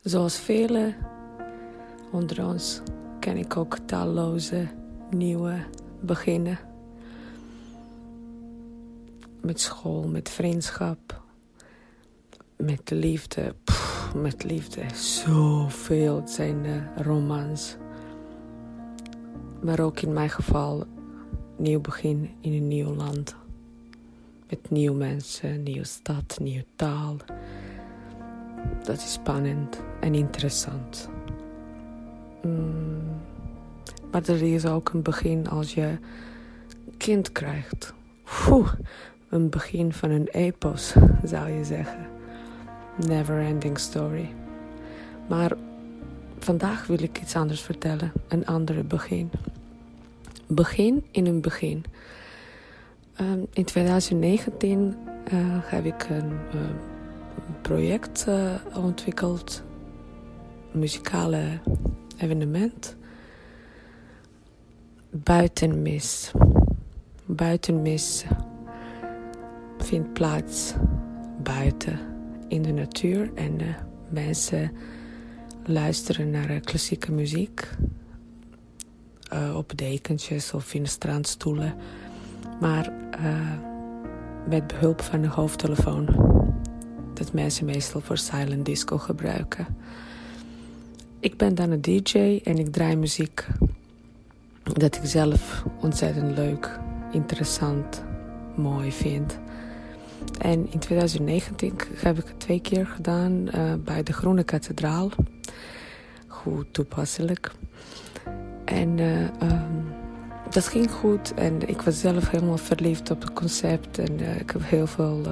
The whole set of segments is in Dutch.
Zoals velen onder ons ken ik ook talloze nieuwe beginnen. Met school, met vriendschap, met liefde. met liefde, zoveel. Het zijn romans. Maar ook in mijn geval nieuw begin in een nieuw land. Met nieuwe mensen, nieuwe stad, nieuwe taal. Dat is spannend en interessant. Mm. Maar er is ook een begin als je kind krijgt. Een begin van een epos, zou je zeggen. Never ending story. Maar vandaag wil ik iets anders vertellen. Een andere begin. Begin in een begin. Um, in 2019 uh, eh, heb ik een uh, project uh, ontwikkeld. Een muzikale evenement. Buitenmis. Buitenmis vindt plaats buiten in de natuur en de mensen luisteren naar klassieke muziek op dekentjes of in strandstoelen, maar met behulp van de hoofdtelefoon. Dat mensen meestal voor silent disco gebruiken. Ik ben dan een DJ en ik draai muziek dat ik zelf ontzettend leuk, interessant, mooi vind. En in 2019 heb ik het twee keer gedaan uh, bij de Groene Kathedraal. Goed toepasselijk. En uh, um, dat ging goed. En ik was zelf helemaal verliefd op het concept. En uh, ik heb heel veel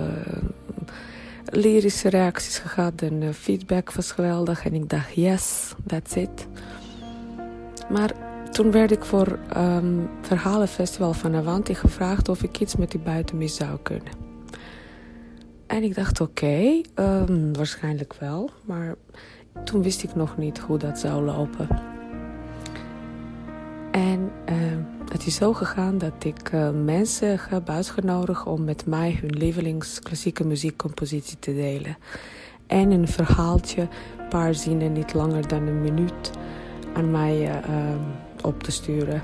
lyrische reacties gehad. En feedback was geweldig. En ik dacht, yes, that's it. Maar toen werd ik voor um, Verhalenfestival van Avanti gevraagd of ik iets met die buitenmis zou kunnen. En ik dacht, oké, um, waarschijnlijk wel. Maar toen wist ik nog niet hoe dat zou lopen. En uh, het is zo gegaan dat ik uh, mensen heb uitgenodigd om met mij hun lievelings klassieke muziekcompositie te delen. En een verhaaltje, een paar zinnen, niet langer dan een minuut, aan mij uh, op te sturen.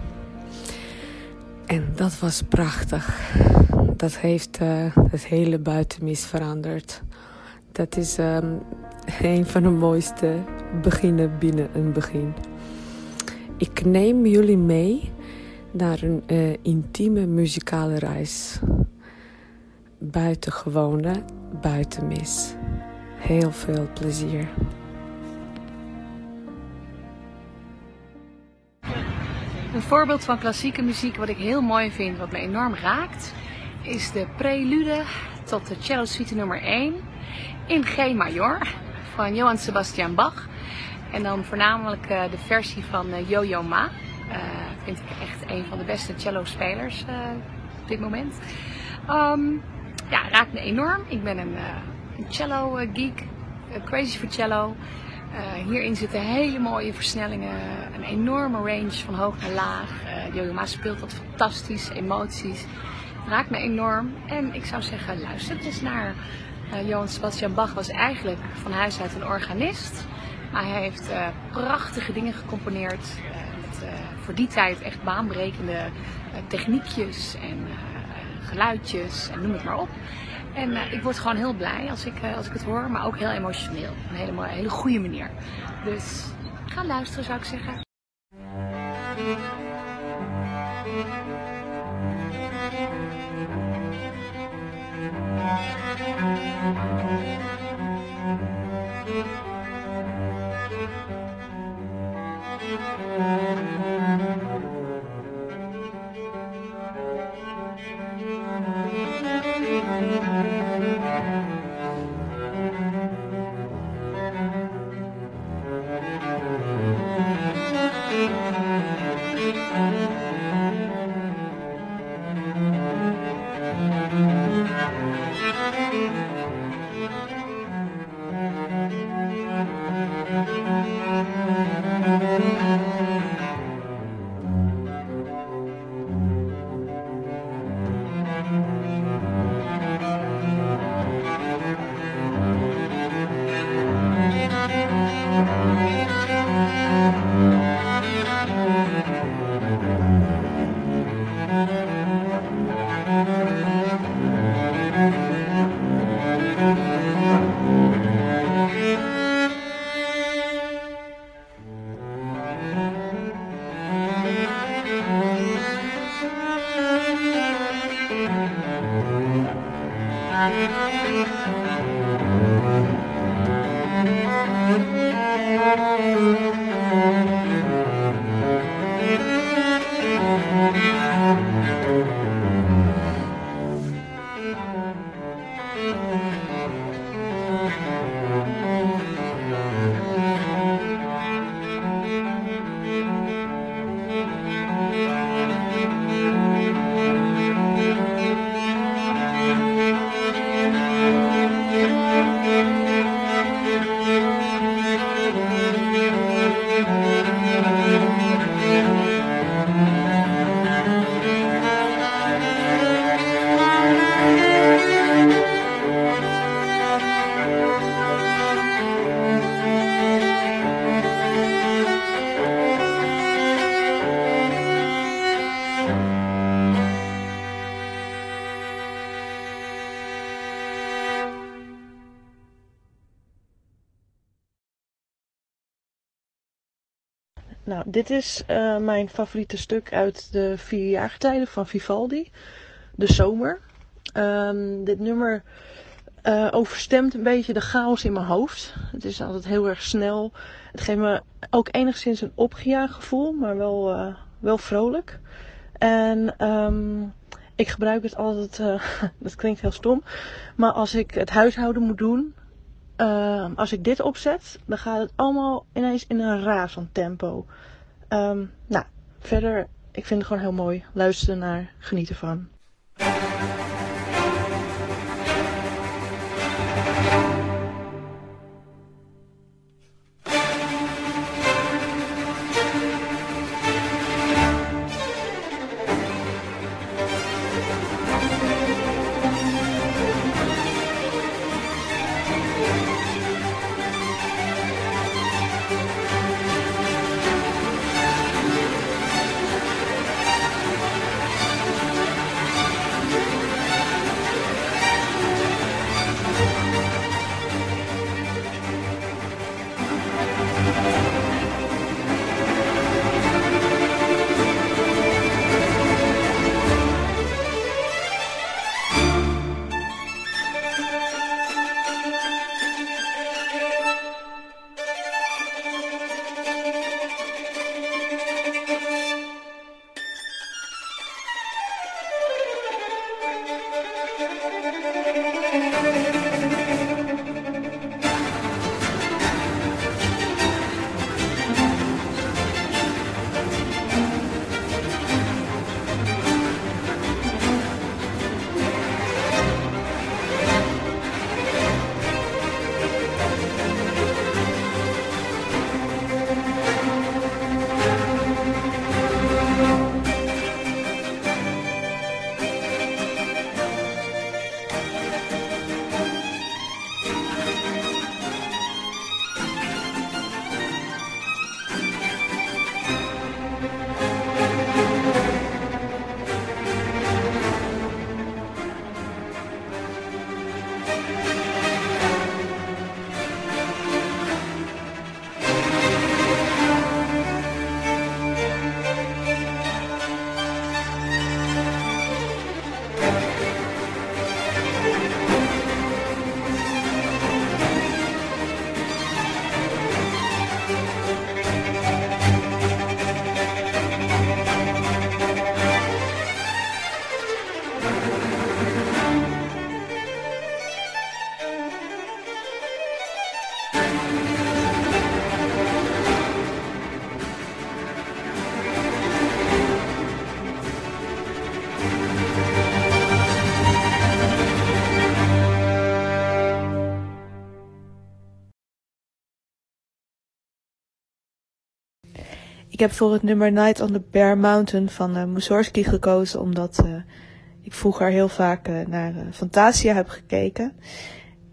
En dat was prachtig. Dat heeft uh, het hele buitenmis veranderd. Dat is um, een van de mooiste beginnen binnen een begin. Ik neem jullie mee naar een uh, intieme muzikale reis. Buitengewone buitenmis. Heel veel plezier. Een voorbeeld van klassieke muziek wat ik heel mooi vind, wat me enorm raakt, is de prelude tot de cello suite nummer 1 in G major van Johann Sebastian Bach. En dan voornamelijk uh, de versie van uh, Yo-Yo Ma. Uh, vind ik echt een van de beste cello-spelers op dit moment. Um, ja, raakt me enorm. Ik ben een, een cello-geek, crazy for cello. hierin zitten hele mooie versnellingen, een enorme range van hoog naar laag. Yo-Yo Ma speelt dat fantastisch, emoties. Raakt me enorm. En ik zou zeggen, luister eens naar Johann Sebastian Bach was eigenlijk van huis uit een organist. Hij heeft eh, prachtige dingen gecomponeerd. Eh, met eh, voor die tijd echt baanbrekende techniekjes en geluidjes en noem het maar op. En ik word gewoon heel blij als ik, als ik het hoor, maar ook heel emotioneel. Op een hele, hele goede manier. Dus ga luisteren zou ik zeggen. Dit is uh, mijn favoriete stuk uit de vier jaargetijden van Vivaldi. De zomer. Um, dit nummer uh, overstemt een beetje de chaos in mijn hoofd. Het is altijd heel erg snel. Het geeft me ook enigszins een opgejaagd gevoel, maar wel, uh, wel vrolijk. En um, ik gebruik het altijd, dat klinkt heel stom, maar als ik het huishouden moet doen, uh, als ik dit opzet, dan gaat het allemaal ineens in een razend tempo. Um, nou, verder, ik vind het gewoon heel mooi. Luisteren naar, genieten van. Ik heb voor het nummer Night on the Bear Mountain van uh, Mussorgsky gekozen, omdat uh, ik vroeger heel vaak uh, naar Fantasia heb gekeken.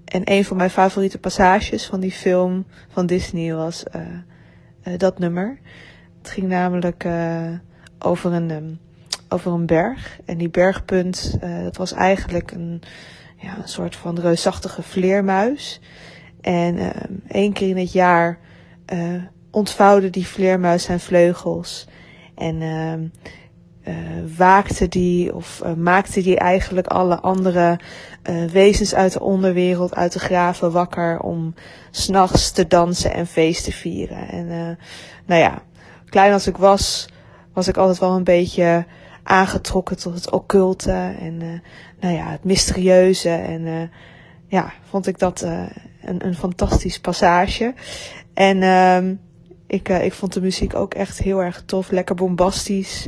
En een van mijn favoriete passages van die film van Disney was dat nummer. Het ging namelijk over, een, um, over een berg. En die bergpunt, dat was eigenlijk een, ja, een soort van reusachtige vleermuis. En één keer in het jaar ontvouwde die vleermuis zijn vleugels. En uh, waakte die, of uh, maakte die eigenlijk alle andere uh, wezens uit de onderwereld, uit de graven wakker om s'nachts te dansen en feest te vieren. En nou ja, klein als ik was, was ik altijd wel een beetje aangetrokken tot het occulte en nou ja, het mysterieuze. En ja, vond ik dat een, een fantastisch passage. En uh, ik, uh, ik vond de muziek ook echt heel erg tof. Lekker bombastisch.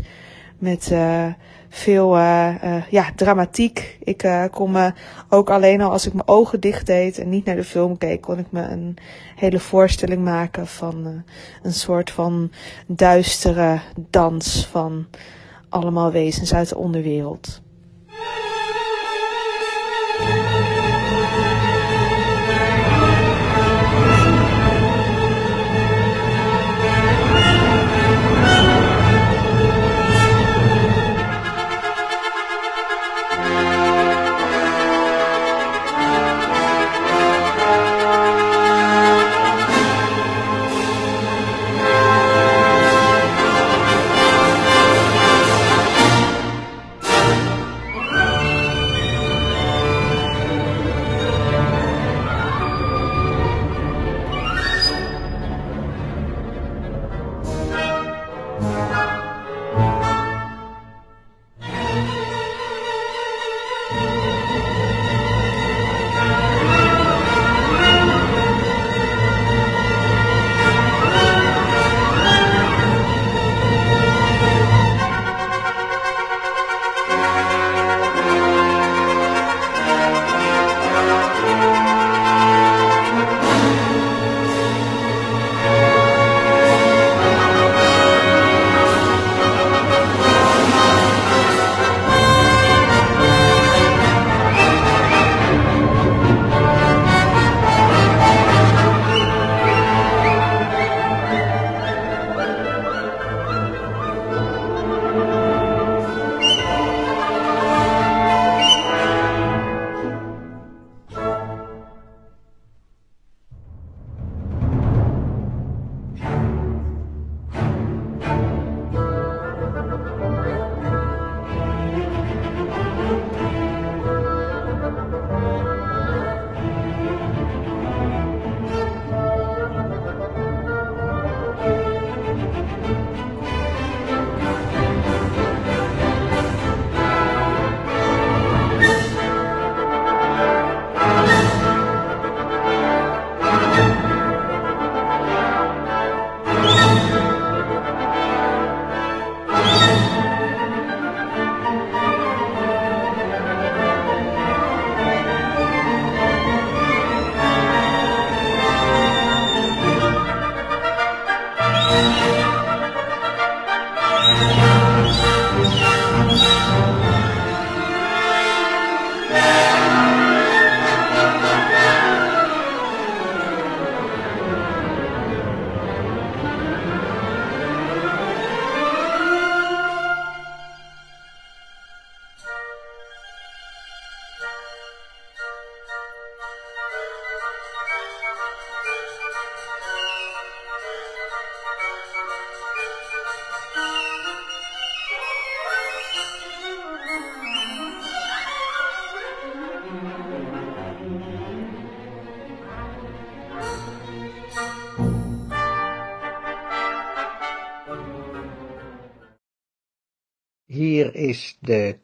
Met uh, veel uh, ja, dramatiek. Ik kon me ook alleen al als ik mijn ogen dicht deed en niet naar de film keek, kon ik me een hele voorstelling maken van een soort van duistere dans van allemaal wezens uit de onderwereld.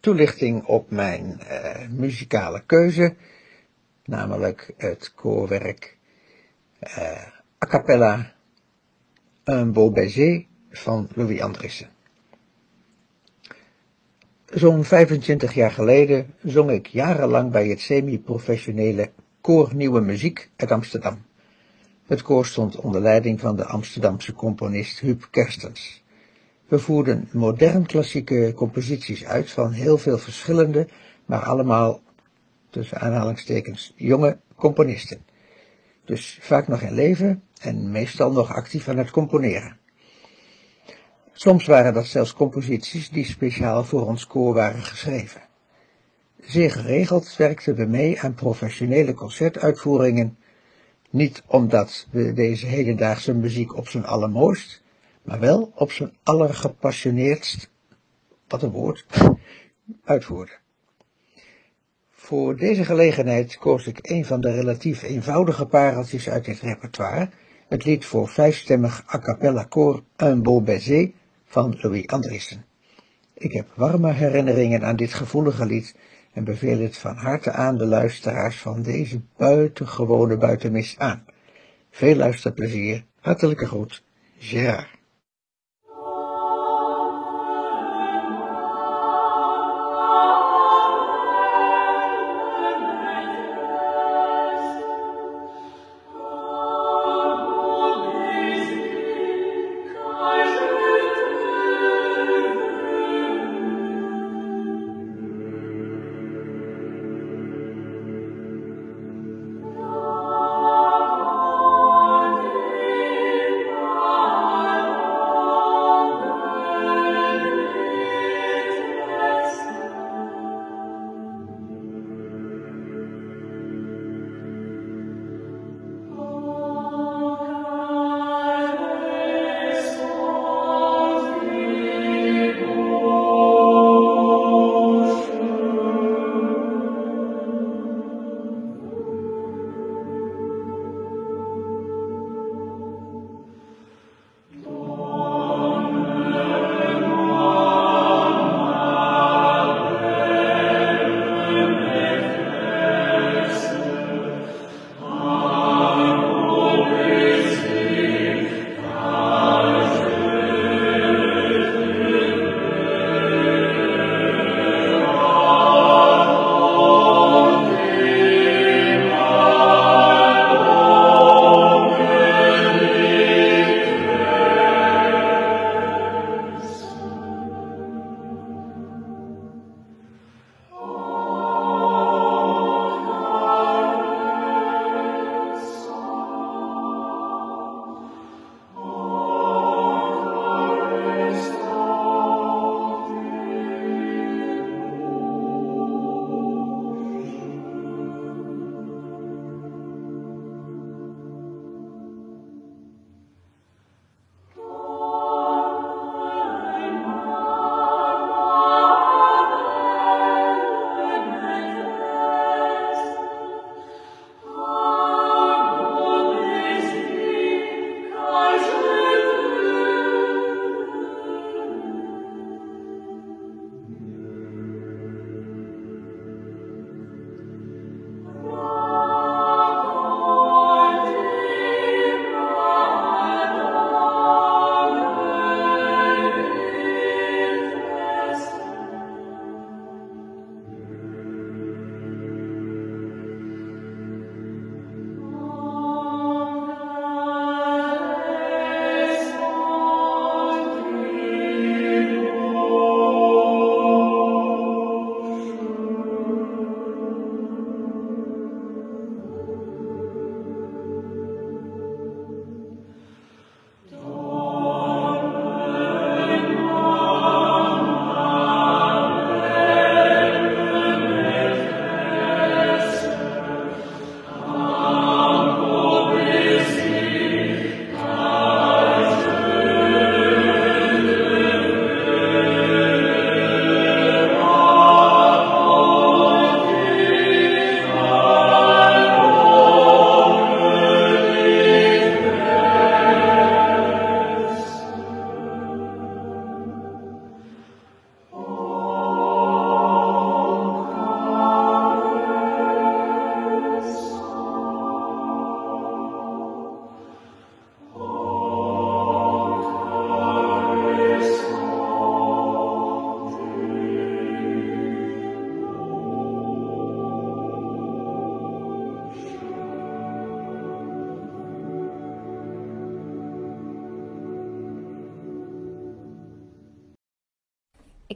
Toelichting op mijn uh, muzikale keuze, namelijk het koorwerk uh, a cappella Un beau baiser van Louis Andriessen. Zo'n 25 jaar geleden zong ik jarenlang bij het semi-professionele koor Nieuwe Muziek uit Amsterdam. Het koor stond onder leiding van de Amsterdamse componist Huub Kerstens. We voerden modern klassieke composities uit van heel veel verschillende, maar allemaal, tussen aanhalingstekens, jonge componisten. Dus vaak nog in leven en meestal nog actief aan het componeren. Soms waren dat zelfs composities die speciaal voor ons koor waren geschreven. Zeer geregeld werkten we mee aan professionele concertuitvoeringen, niet omdat we deze hedendaagse muziek op zijn allermooist, maar wel op zijn allergepassioneerdst, wat een woord, uitvoerde. Voor deze gelegenheid koos ik een van de relatief eenvoudige pareltjes uit dit repertoire, het lied voor vijfstemmig a cappella koor Un beau baiser van Louis Andriessen. Ik heb warme herinneringen aan dit gevoelige lied en beveel het van harte aan de luisteraars van deze buitengewone buitenmis aan. Veel luisterplezier, hartelijke groet, Gerard.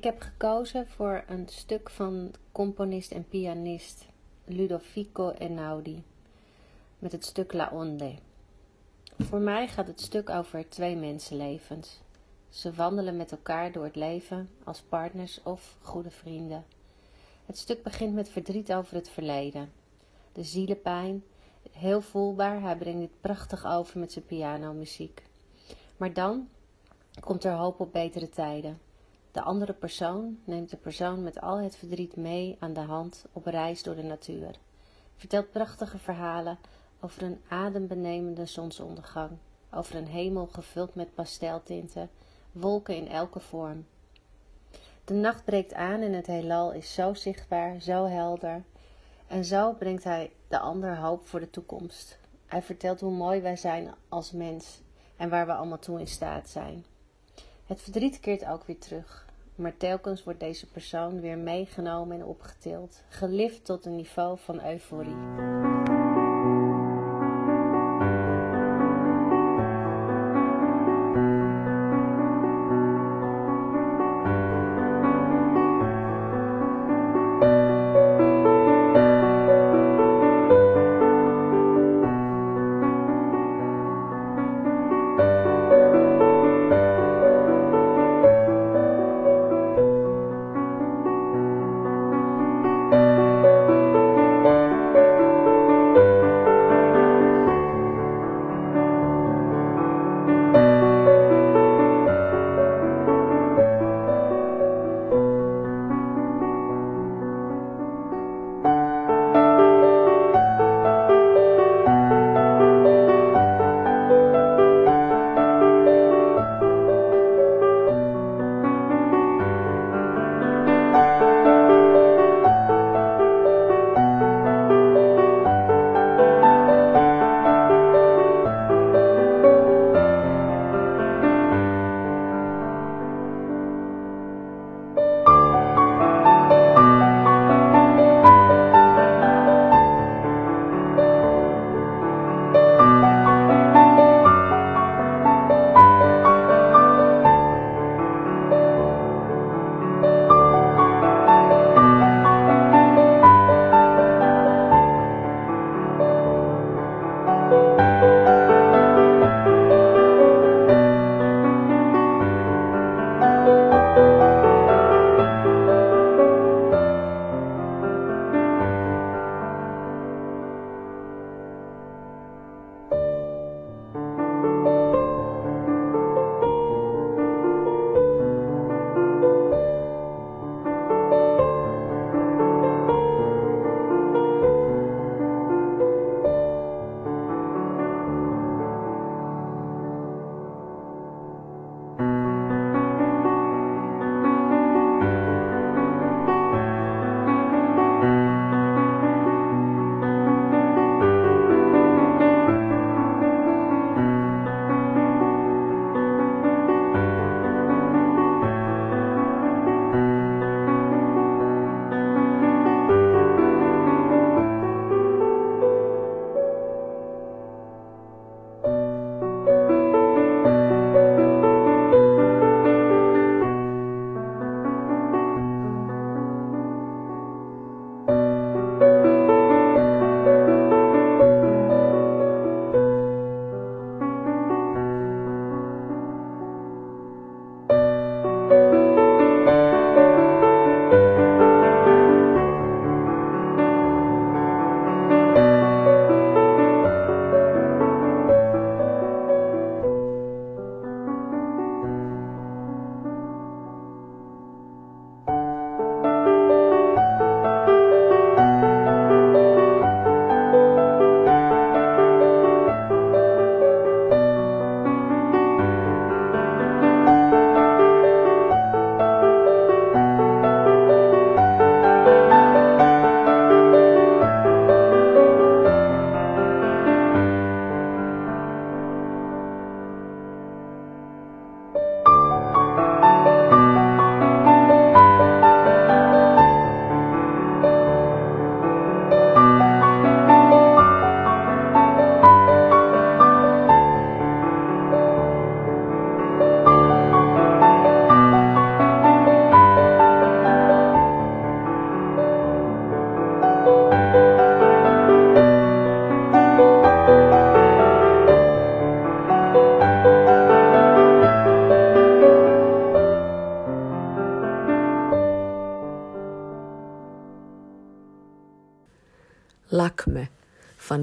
Ik heb gekozen voor een stuk van componist en pianist Ludovico Einaudi met het stuk La Onde. Voor mij gaat het stuk over twee mensenlevens. Ze wandelen met elkaar door het leven als partners of goede vrienden. Het stuk begint met verdriet over het verleden. De zielenpijn, heel voelbaar, hij brengt dit prachtig over met zijn pianomuziek. Maar dan komt er hoop op betere tijden. De andere persoon neemt de persoon met al het verdriet mee aan de hand op reis door de natuur. Vertelt prachtige verhalen over een adembenemende zonsondergang, over een hemel gevuld met pasteltinten, wolken in elke vorm. De nacht breekt aan en het heelal is zo zichtbaar, zo helder. En zo brengt hij de ander hoop voor de toekomst. Hij vertelt hoe mooi wij zijn als mens en waar we allemaal toe in staat zijn. Het verdriet keert ook weer terug, maar telkens wordt deze persoon weer meegenomen en opgetild, gelift tot een niveau van euforie.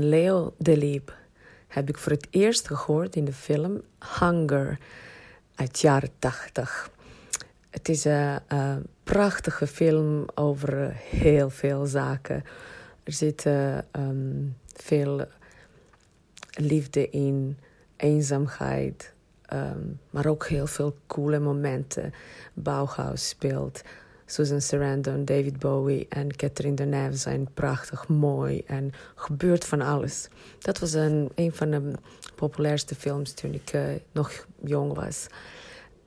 Leo Delibes heb ik voor het eerst gehoord in de film Hunger uit jaren 80. Het is een, prachtige film over heel veel zaken. Er zitten um, veel liefde in, eenzaamheid, um, maar ook heel veel coole momenten. Bauhaus speelt. Susan Sarandon, David Bowie en Catherine Deneuve zijn prachtig mooi en gebeurt van alles. Dat was een, een van de populairste films toen ik uh, nog jong was.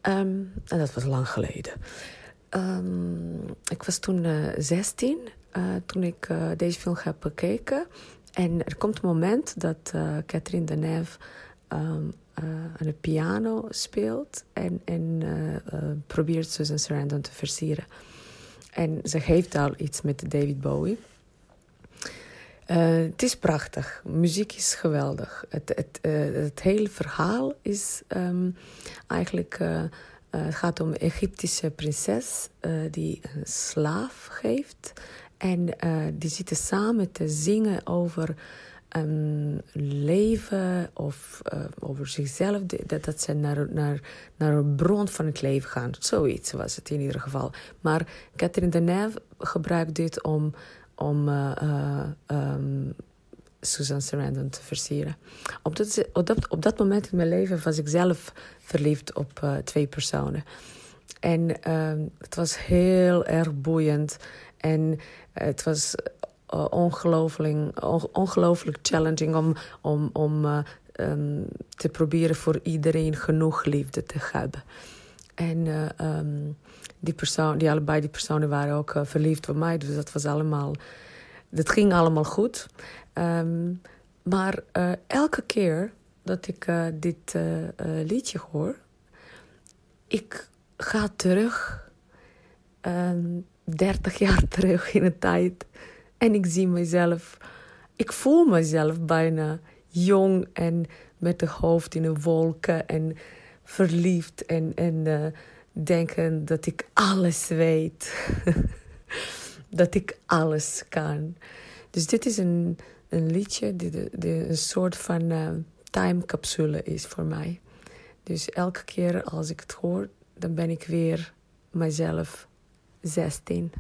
Um, en dat was lang geleden. Um, ik was toen uh, 16 uh, toen ik deze film heb bekeken. En er komt een moment dat Catherine Deneuve um, aan de piano speelt en, en probeert Susan Sarandon te versieren. En ze heeft al iets met David Bowie. Uh, het is prachtig. Muziek is geweldig. Het, het, uh, het hele verhaal is um, eigenlijk... Uh, het gaat om een Egyptische prinses die een slaaf geeft. En die zitten samen te zingen over um, leven of uh, over zichzelf. Dat, dat ze naar, naar, naar een bron van het leven gaan. Zoiets was het in ieder geval. Maar Catherine Deneuve gebruikt dit om, om uh, uh, um, Susan Sarandon te versieren. Op dat, op, dat, op dat moment in mijn leven was ik zelf verliefd op twee personen. En het was heel erg boeiend. En het was uh, ongelooflijk, challenging om, om, om uh, um, te proberen voor iedereen genoeg liefde te hebben. En uh, um, die, persoon, die allebei die personen waren ook verliefd op mij, dus dat was allemaal, dat ging allemaal goed. Um, maar elke keer dat ik dit liedje hoor, ik ga terug, 30 jaar terug in de tijd. En ik zie mezelf, ik voel mezelf bijna jong en met de hoofd in de wolken en verliefd en, en uh, denken dat ik alles weet. dat ik alles kan. Dus dit is een, een liedje die een soort van uh, timecapsule is voor mij. Dus elke keer als ik het hoor, dan ben ik weer mezelf 16.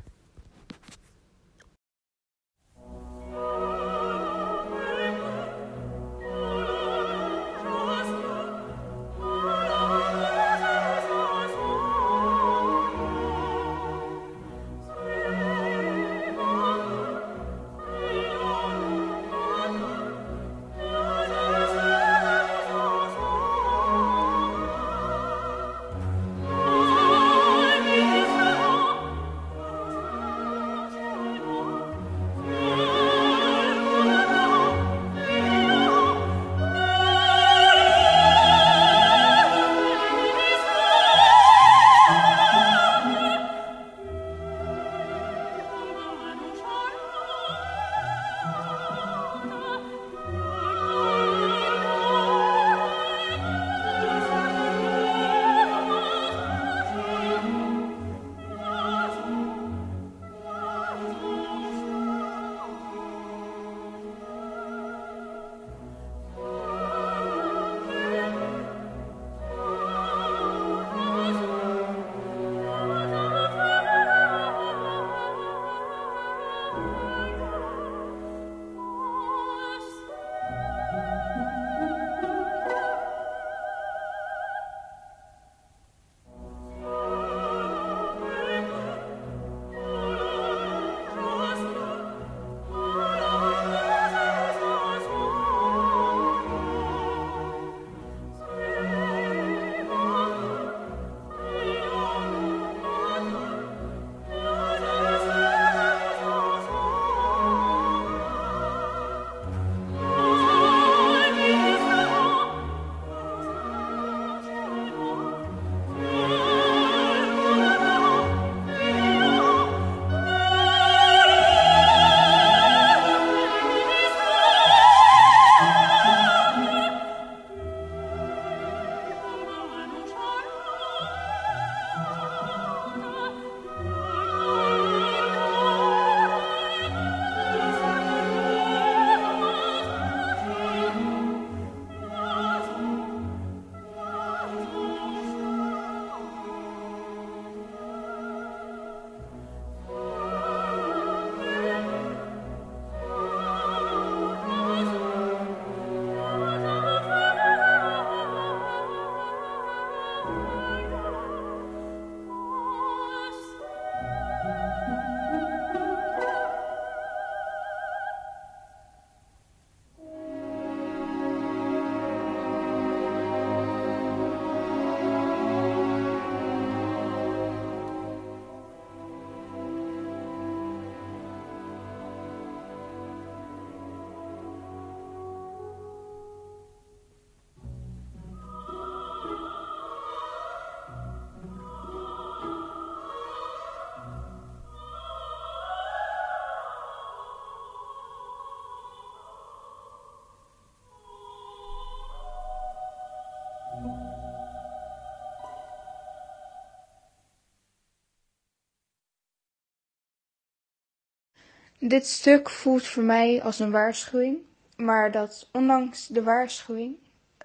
Dit stuk voelt voor mij als een waarschuwing, maar dat ondanks de waarschuwing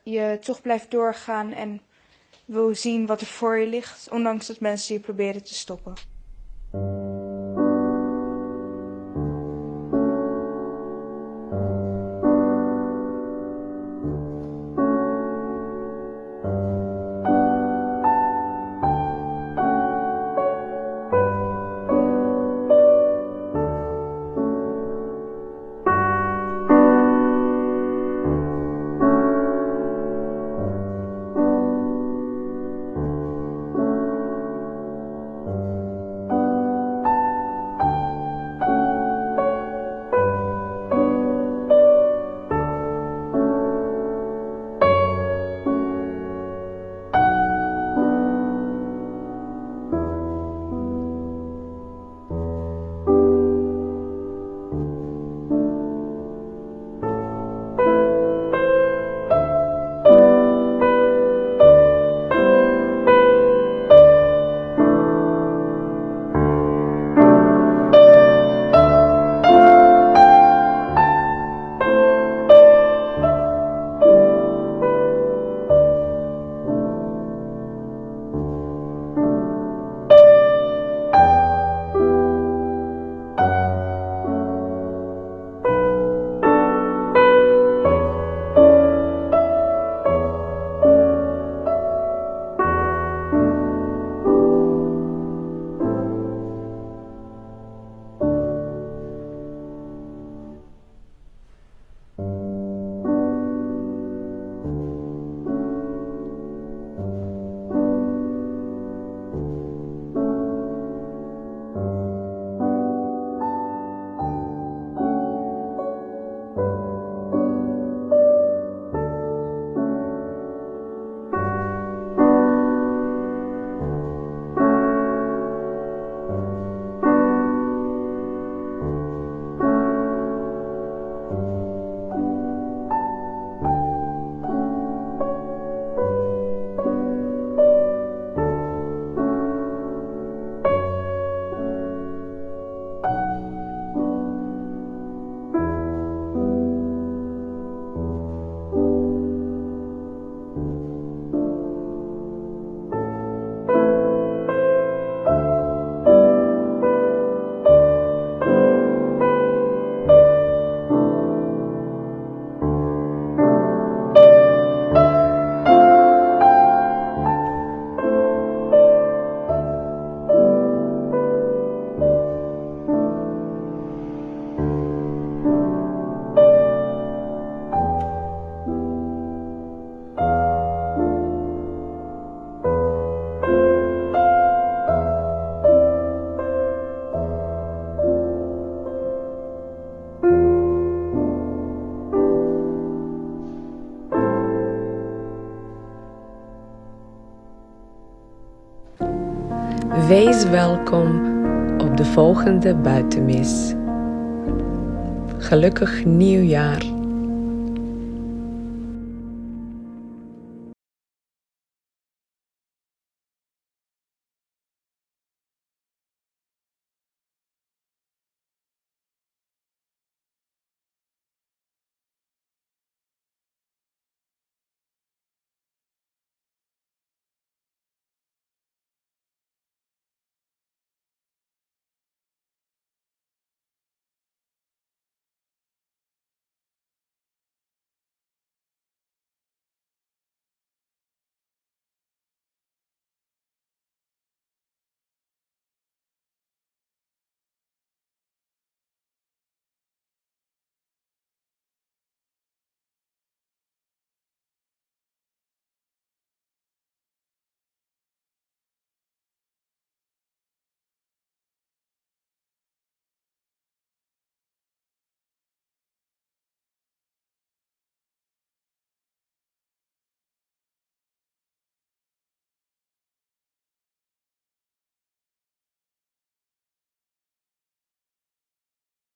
je toch blijft doorgaan en wil zien wat er voor je ligt, ondanks dat mensen je proberen te stoppen. Wees welkom op de volgende buitenmis. Gelukkig nieuwjaar.